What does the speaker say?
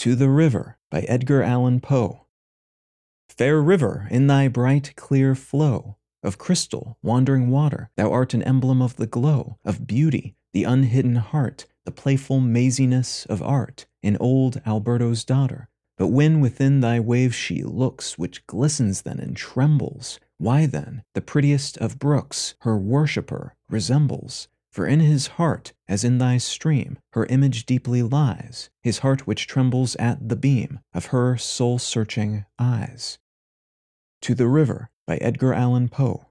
To the River by Edgar Allan Poe. Fair river, in thy bright, clear flow Of crystal, wandering water, thou art an emblem of the glow Of beauty, the unhidden heart, the playful maziness of art In old Alberto's daughter. But when within thy wave she looks, which glistens then and trembles, Why then, the prettiest of brooks her worshipper resembles. For in his heart, as in thy stream, her image deeply lies, His heart which trembles at the beam of her soul searching eyes. To the River by Edgar Allan Poe.